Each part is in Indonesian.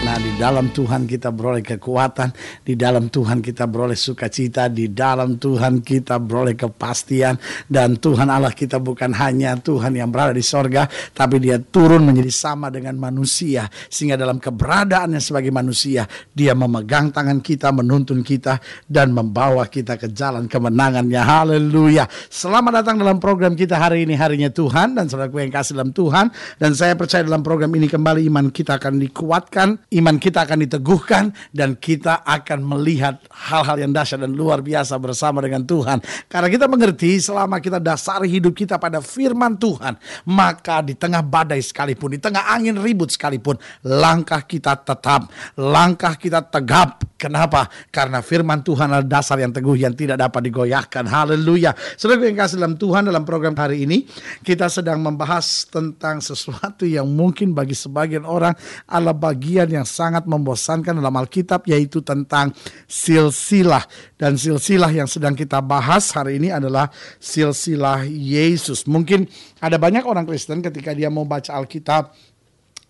Nah, di dalam Tuhan kita beroleh kekuatan, di dalam Tuhan kita beroleh sukacita, di dalam Tuhan kita beroleh kepastian, dan Tuhan Allah kita bukan hanya Tuhan yang berada di sorga, tapi Dia turun menjadi sama dengan manusia, sehingga dalam keberadaannya sebagai manusia, Dia memegang tangan kita, menuntun kita, dan membawa kita ke jalan kemenangannya. Haleluya! Selamat datang dalam program kita hari ini, harinya Tuhan, dan saudaraku yang kasih dalam Tuhan, dan saya percaya dalam program ini kembali iman kita akan dikuatkan, iman kita akan diteguhkan dan kita akan melihat hal-hal yang dahsyat dan luar biasa bersama dengan Tuhan. Karena kita mengerti selama kita dasari hidup kita pada firman Tuhan, maka di tengah badai sekalipun, di tengah angin ribut sekalipun, langkah kita tetap, langkah kita tegap. Kenapa? Karena firman Tuhan adalah dasar yang teguh yang tidak dapat digoyahkan. Haleluya. Saudara yang kasih dalam Tuhan dalam program hari ini, kita sedang membahas tentang sesuatu yang mungkin bagi sebagian orang adalah bagian yang yang sangat membosankan dalam Alkitab yaitu tentang silsilah dan silsilah yang sedang kita bahas hari ini adalah silsilah Yesus. Mungkin ada banyak orang Kristen ketika dia mau baca Alkitab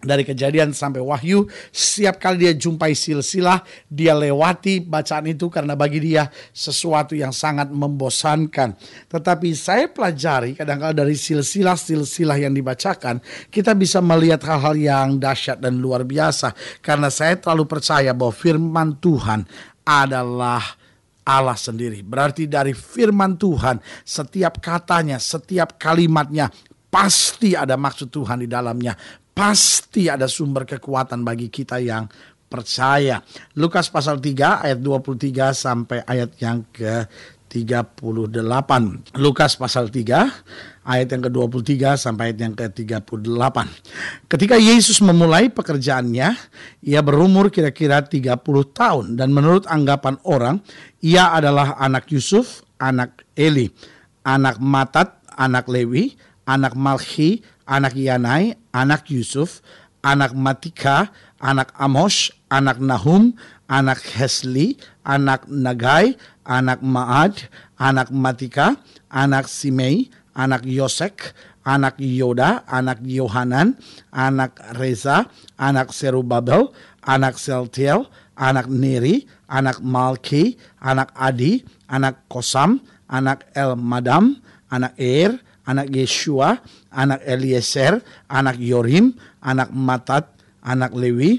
dari kejadian sampai wahyu setiap kali dia jumpai silsilah dia lewati bacaan itu karena bagi dia sesuatu yang sangat membosankan. Tetapi saya pelajari kadang-kadang dari silsilah-silsilah yang dibacakan kita bisa melihat hal-hal yang dahsyat dan luar biasa. Karena saya terlalu percaya bahwa firman Tuhan adalah Allah sendiri. Berarti dari firman Tuhan, setiap katanya, setiap kalimatnya pasti ada maksud Tuhan di dalamnya pasti ada sumber kekuatan bagi kita yang percaya. Lukas pasal 3 ayat 23 sampai ayat yang ke 38. Lukas pasal 3 ayat yang ke-23 sampai ayat yang ke-38. Ketika Yesus memulai pekerjaannya, ia berumur kira-kira 30 tahun dan menurut anggapan orang, ia adalah anak Yusuf, anak Eli, anak Matat, anak Lewi, anak Malchi, anak Yanai, anak Yusuf, anak Matika, anak Amos, anak Nahum, anak Hesli, anak Nagai, anak Maad, anak Matika, anak Simei, anak Yosek, anak Yoda, anak Yohanan, anak Reza, anak Serubabel, anak Seltiel, anak Neri, anak Malki, anak Adi, anak Kosam, anak El Madam, anak Er, anak Yeshua, anak Eliezer, anak Yorim, anak Matat, anak Lewi,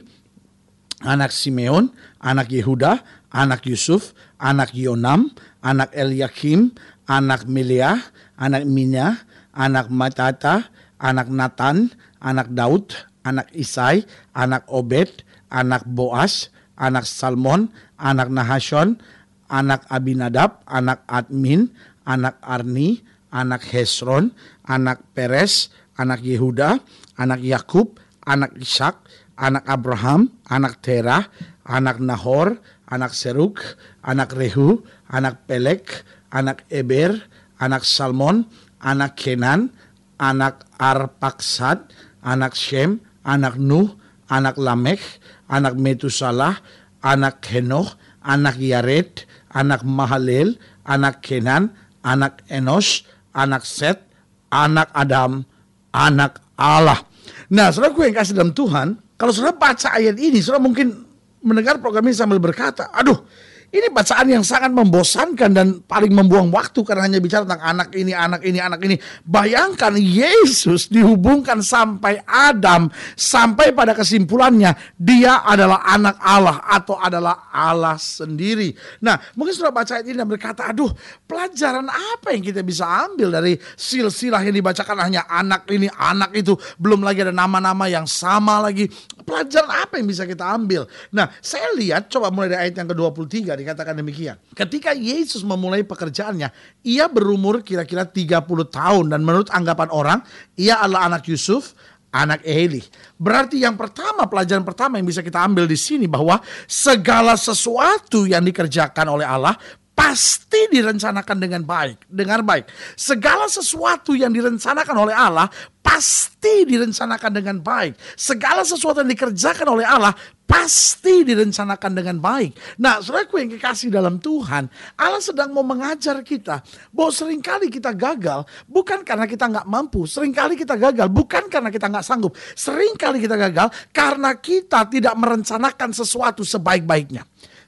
anak Simeon, anak Yehuda, anak Yusuf, anak Yonam, anak Eliakim, anak Meliah, anak Minya, anak Matata, anak Nathan, anak Daud, anak Isai, anak Obed, anak Boas, anak Salmon, anak Nahashon, anak Abinadab, anak Admin, anak Arni, anak Hesron, anak Peres, anak Yehuda, anak Yakub, anak Ishak, anak Abraham, anak Terah, anak Nahor, anak Seruk, anak Rehu, anak Pelek, anak Eber, anak Salmon, anak Kenan, anak Arpaksad, anak Shem, anak Nuh, anak Lamech, anak Metusalah, anak Henoch, anak Yared, anak Mahalel, anak Kenan, anak Enos, anak Set, anak Adam, anak Allah. Nah, saudara gue yang kasih dalam Tuhan, kalau saudara baca ayat ini, saudara mungkin mendengar program ini sambil berkata, aduh, Ini bacaan yang sangat membosankan dan paling membuang waktu karena hanya bicara tentang anak ini, anak ini, anak ini. Bayangkan Yesus dihubungkan sampai Adam sampai pada kesimpulannya dia adalah anak Allah atau adalah Allah sendiri. Nah, mungkin sudah baca ini dan berkata, aduh pelajaran apa yang kita bisa ambil dari silsilah yang dibacakan hanya anak ini, anak itu. Belum lagi ada nama-nama yang sama lagi. Pelajaran apa yang bisa kita ambil? Nah, saya lihat coba mulai dari ayat yang ke-23 dikatakan demikian. Ketika Yesus memulai pekerjaannya, ia berumur kira-kira 30 tahun dan menurut anggapan orang, ia adalah anak Yusuf, anak Eli. Berarti yang pertama, pelajaran pertama yang bisa kita ambil di sini bahwa segala sesuatu yang dikerjakan oleh Allah pasti direncanakan dengan baik, dengan baik. Segala sesuatu yang direncanakan oleh Allah pasti direncanakan dengan baik. Segala sesuatu yang dikerjakan oleh Allah pasti direncanakan dengan baik. Nah, saudaraku yang kekasih dalam Tuhan, Allah sedang mau mengajar kita bahwa sering kali kita gagal bukan karena kita nggak mampu, sering kali kita gagal bukan karena kita nggak sanggup, sering kali kita gagal karena kita tidak merencanakan sesuatu sebaik-baiknya.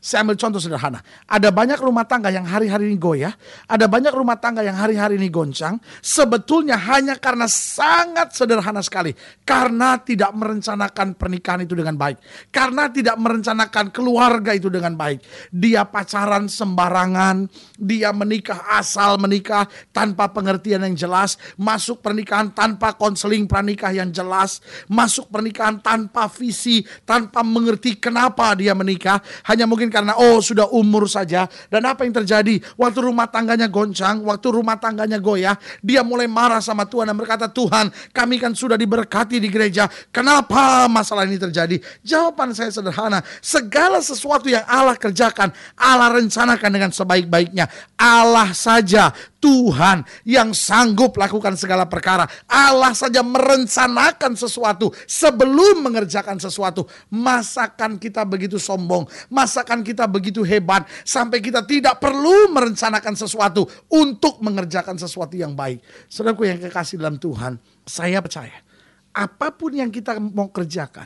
Saya ambil contoh sederhana. Ada banyak rumah tangga yang hari-hari ini goyah. Ada banyak rumah tangga yang hari-hari ini goncang. Sebetulnya hanya karena sangat sederhana sekali. Karena tidak merencanakan pernikahan itu dengan baik. Karena tidak merencanakan keluarga itu dengan baik. Dia pacaran sembarangan. Dia menikah asal menikah tanpa pengertian yang jelas. Masuk pernikahan tanpa konseling pranikah yang jelas. Masuk pernikahan tanpa visi. Tanpa mengerti kenapa dia menikah. Hanya mungkin karena oh sudah umur saja. Dan apa yang terjadi? Waktu rumah tangganya goncang, waktu rumah tangganya goyah, dia mulai marah sama Tuhan dan berkata, "Tuhan, kami kan sudah diberkati di gereja. Kenapa masalah ini terjadi?" Jawaban saya sederhana, segala sesuatu yang Allah kerjakan, Allah rencanakan dengan sebaik-baiknya. Allah saja Tuhan yang sanggup lakukan segala perkara. Allah saja merencanakan sesuatu sebelum mengerjakan sesuatu. Masakan kita begitu sombong, masakan kita begitu hebat sampai kita tidak perlu merencanakan sesuatu untuk mengerjakan sesuatu yang baik. Saudaraku yang kekasih dalam Tuhan, saya percaya apa pun yang kita mau kerjakan,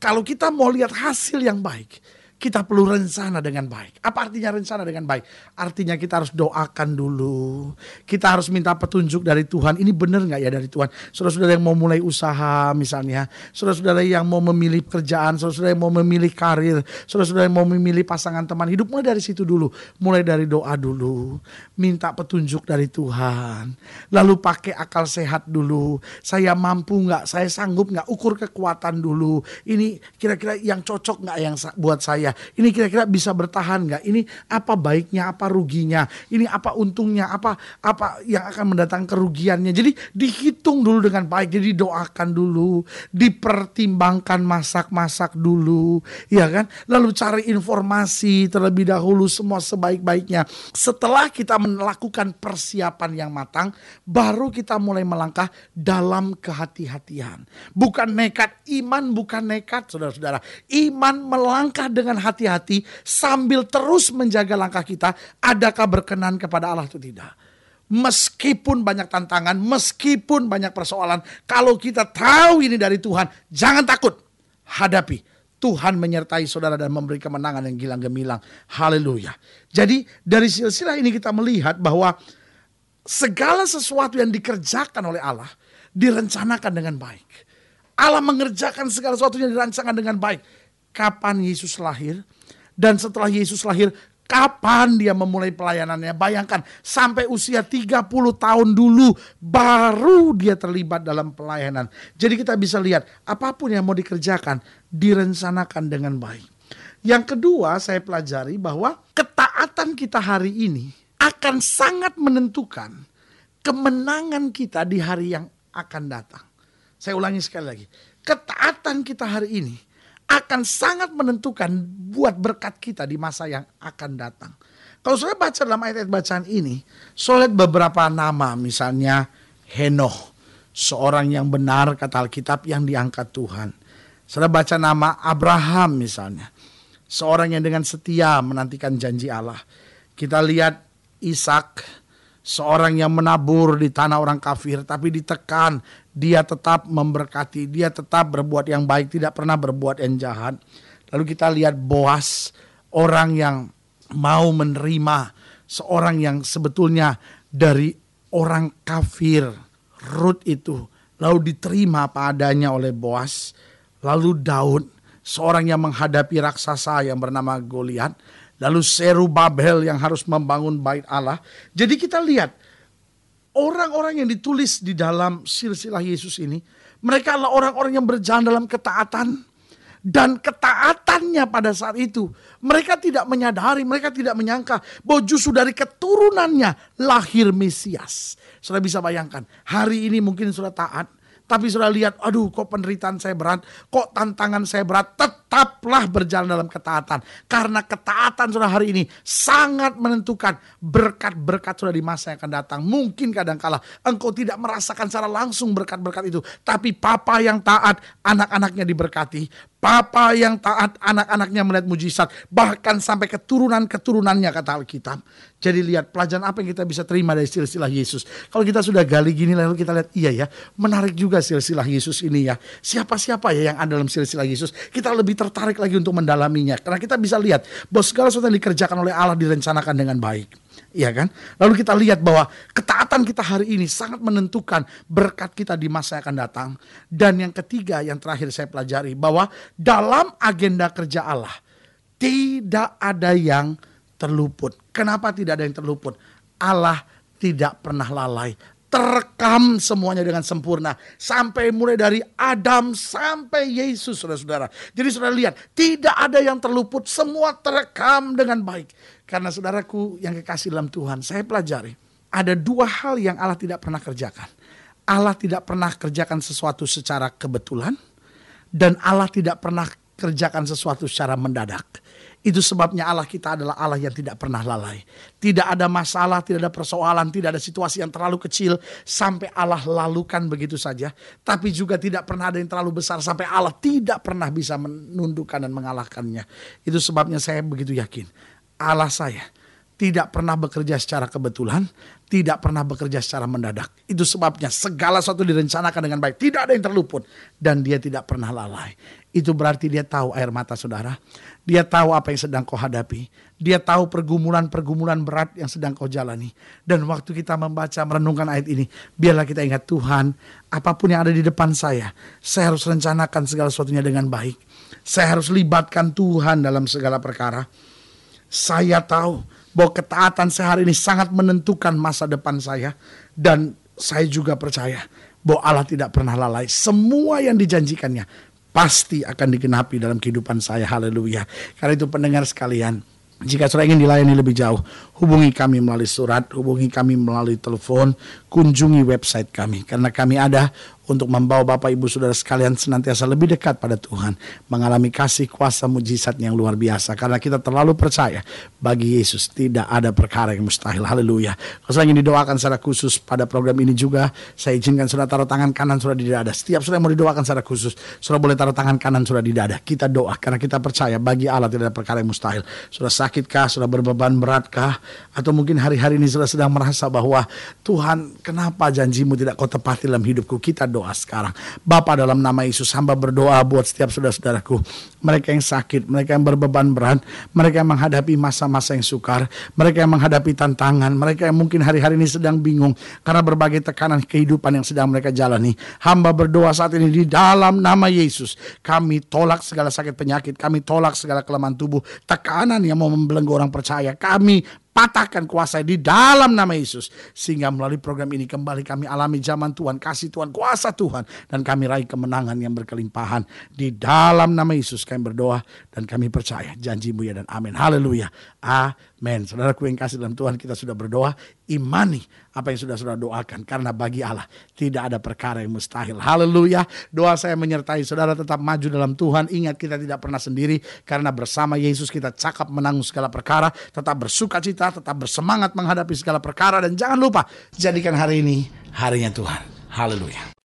kalau kita mau lihat hasil yang baik, kita perlu rencana dengan baik. Apa artinya rencana dengan baik? Artinya kita harus doakan dulu. Kita harus minta petunjuk dari Tuhan. Ini benar nggak ya dari Tuhan? Saudara-saudara yang mau mulai usaha misalnya. Saudara-saudara yang mau memilih pekerjaan. Saudara-saudara yang mau memilih karir. Saudara-saudara yang mau memilih pasangan teman hidup. Mulai dari situ dulu. Mulai dari doa dulu. Minta petunjuk dari Tuhan. Lalu pakai akal sehat dulu. Saya mampu nggak? Saya sanggup nggak? Ukur kekuatan dulu. Ini kira-kira yang cocok nggak yang buat saya? Ini kira-kira bisa bertahan nggak? Ini apa baiknya, apa ruginya? Ini apa untungnya, apa apa yang akan mendatang kerugiannya? Jadi dihitung dulu dengan baik. Jadi doakan dulu, dipertimbangkan masak-masak dulu, ya kan? Lalu cari informasi terlebih dahulu semua sebaik-baiknya. Setelah kita melakukan persiapan yang matang, baru kita mulai melangkah dalam kehati-hatian. Bukan nekat, iman bukan nekat, saudara-saudara. Iman melangkah dengan hati-hati sambil terus menjaga langkah kita, adakah berkenan kepada Allah atau tidak. Meskipun banyak tantangan, meskipun banyak persoalan, kalau kita tahu ini dari Tuhan, jangan takut, hadapi. Tuhan menyertai saudara dan memberi kemenangan yang gilang gemilang. Haleluya. Jadi dari silsilah ini kita melihat bahwa segala sesuatu yang dikerjakan oleh Allah direncanakan dengan baik. Allah mengerjakan segala sesuatu yang dirancangkan dengan baik kapan Yesus lahir dan setelah Yesus lahir kapan dia memulai pelayanannya. Bayangkan sampai usia 30 tahun dulu baru dia terlibat dalam pelayanan. Jadi kita bisa lihat apa pun yang mau dikerjakan direncanakan dengan baik. Yang kedua saya pelajari bahwa ketaatan kita hari ini akan sangat menentukan kemenangan kita di hari yang akan datang. Saya ulangi sekali lagi. Ketaatan kita hari ini akan sangat menentukan buat berkat kita di masa yang akan datang. Kalau saya baca dalam ayat-ayat bacaan ini, saya beberapa nama misalnya Henoh, seorang yang benar kata Alkitab yang diangkat Tuhan. Saya baca nama Abraham misalnya, seorang yang dengan setia menantikan janji Allah. Kita lihat Ishak, seorang yang menabur di tanah orang kafir tapi ditekan dia tetap memberkati, dia tetap berbuat yang baik, tidak pernah berbuat yang jahat. Lalu kita lihat Boas, orang yang mau menerima seorang yang sebetulnya dari orang kafir. Ruth itu lalu diterima apa adanya oleh Boas. Lalu Daud seorang yang menghadapi raksasa yang bernama Goliat. Lalu Seru Babel yang harus membangun bait Allah. Jadi kita lihat orang-orang yang ditulis di dalam silsilah Yesus ini mereka adalah orang-orang yang berjalan dalam ketaatan dan ketaatannya pada saat itu. Mereka tidak menyadari, mereka tidak menyangka bahwa justru dari keturunannya lahir Mesias. Sudah bisa bayangkan, hari ini mungkin sudah taat, tapi sudah lihat, aduh kok penderitaan saya berat, kok tantangan saya berat, tetaplah berjalan dalam ketaatan. Karena ketaatan sudah hari ini sangat menentukan berkat-berkat sudah di masa yang akan datang. Mungkin kadangkala engkau tidak merasakan secara langsung berkat-berkat itu. Tapi papa yang taat, anak-anaknya diberkati. Papa yang taat anak-anaknya melihat mujizat. Bahkan sampai keturunan-keturunannya kata Alkitab. Jadi lihat pelajaran apa yang kita bisa terima dari silsilah Yesus. Kalau kita sudah gali gini lalu kita lihat iya ya. Menarik juga silsilah Yesus ini ya. Siapa-siapa ya yang ada dalam silsilah Yesus. Kita lebih tertarik lagi untuk mendalaminya. Karena kita bisa lihat bahwa segala sesuatu yang dikerjakan oleh Allah direncanakan dengan baik. Iya kan? Lalu kita lihat bahwa ketaatan kita hari ini sangat menentukan berkat kita di masa yang akan datang. Dan yang ketiga yang terakhir saya pelajari bahwa dalam agenda kerja Allah tidak ada yang terluput. Kenapa tidak ada yang terluput? Allah tidak pernah lalai terekam semuanya dengan sempurna sampai mulai dari Adam sampai Yesus saudara-saudara. Jadi saudara lihat, tidak ada yang terluput, semua terekam dengan baik. Karena saudaraku yang kekasih dalam Tuhan, saya pelajari ada dua hal yang Allah tidak pernah kerjakan. Allah tidak pernah kerjakan sesuatu secara kebetulan dan Allah tidak pernah kerjakan sesuatu secara mendadak. Itu sebabnya Allah kita adalah Allah yang tidak pernah lalai. Tidak ada masalah, tidak ada persoalan, tidak ada situasi yang terlalu kecil sampai Allah lalukan begitu saja. Tapi juga tidak pernah ada yang terlalu besar sampai Allah tidak pernah bisa menundukkan dan mengalahkannya. Itu sebabnya saya begitu yakin. Allah saya tidak pernah bekerja secara kebetulan, tidak pernah bekerja secara mendadak. Itu sebabnya segala sesuatu direncanakan dengan baik, tidak ada yang terluput dan dia tidak pernah lalai. Itu berarti dia tahu air mata saudara, dia tahu apa yang sedang kau hadapi, dia tahu pergumulan-pergumulan berat yang sedang kau jalani. Dan waktu kita membaca merenungkan ayat ini, biarlah kita ingat Tuhan, apa pun yang ada di depan saya, saya harus rencanakan segala sesuatunya dengan baik. Saya harus libatkan Tuhan dalam segala perkara. Saya tahu bahwa ketaatan saya hari ini sangat menentukan masa depan saya dan saya juga percaya bahwa Allah tidak pernah lalai. Semua yang dijanjikannya pasti akan digenapi dalam kehidupan saya. Haleluya. Karena itu pendengar sekalian, jika saudara ingin dilayani lebih jauh, hubungi kami melalui surat, hubungi kami melalui telepon, kunjungi website kami. Karena kami ada untuk membawa Bapak Ibu Saudara sekalian senantiasa lebih dekat pada Tuhan, mengalami kasih kuasa mujizat yang luar biasa karena kita terlalu percaya bagi Yesus tidak ada perkara yang mustahil. Haleluya. Kalau saya ingin didoakan secara khusus pada program ini juga, saya izinkan Saudara taruh tangan kanan Saudara di dada. Setiap Saudara mau didoakan secara khusus, Saudara boleh taruh tangan kanan Saudara di dada. Kita doa karena kita percaya bagi Allah tidak ada perkara yang mustahil. Saudara sakitkah, Saudara berbeban beratkah, atau mungkin hari-hari ini Saudara sedang merasa bahwa Tuhan kenapa janjimu tidak kau tepati dalam hidupku. Kita doa sekarang. Bapak dalam nama Yesus hamba berdoa buat setiap saudara-saudaraku. Mereka yang sakit, mereka yang berbeban berat, mereka yang menghadapi masa-masa yang sukar, mereka yang menghadapi tantangan, mereka yang mungkin hari-hari ini sedang bingung karena berbagai tekanan kehidupan yang sedang mereka jalani. Hamba berdoa saat ini di dalam nama Yesus. Kami tolak segala sakit penyakit, kami tolak segala kelemahan tubuh, tekanan yang mau membelenggu orang percaya. Kami patahkan kuasa di dalam nama Yesus. Sehingga melalui program ini kembali kami alami zaman Tuhan, kasih Tuhan, kuasa Tuhan. Dan kami raih kemenangan yang berkelimpahan. Di dalam nama Yesus kami berdoa dan kami percaya janjimu ya dan amin. Haleluya. Amin. Saudaraku yang kasih dalam Tuhan kita sudah berdoa. Imani apa yang sudah sudah doakan. Karena bagi Allah tidak ada perkara yang mustahil. Haleluya. Doa saya menyertai saudara tetap maju dalam Tuhan. Ingat kita tidak pernah sendiri. Karena bersama Yesus kita cakap menanggung segala perkara. Tetap bersuka cita, tetap bersemangat menghadapi segala perkara. Dan jangan lupa jadikan hari ini harinya Tuhan. Haleluya.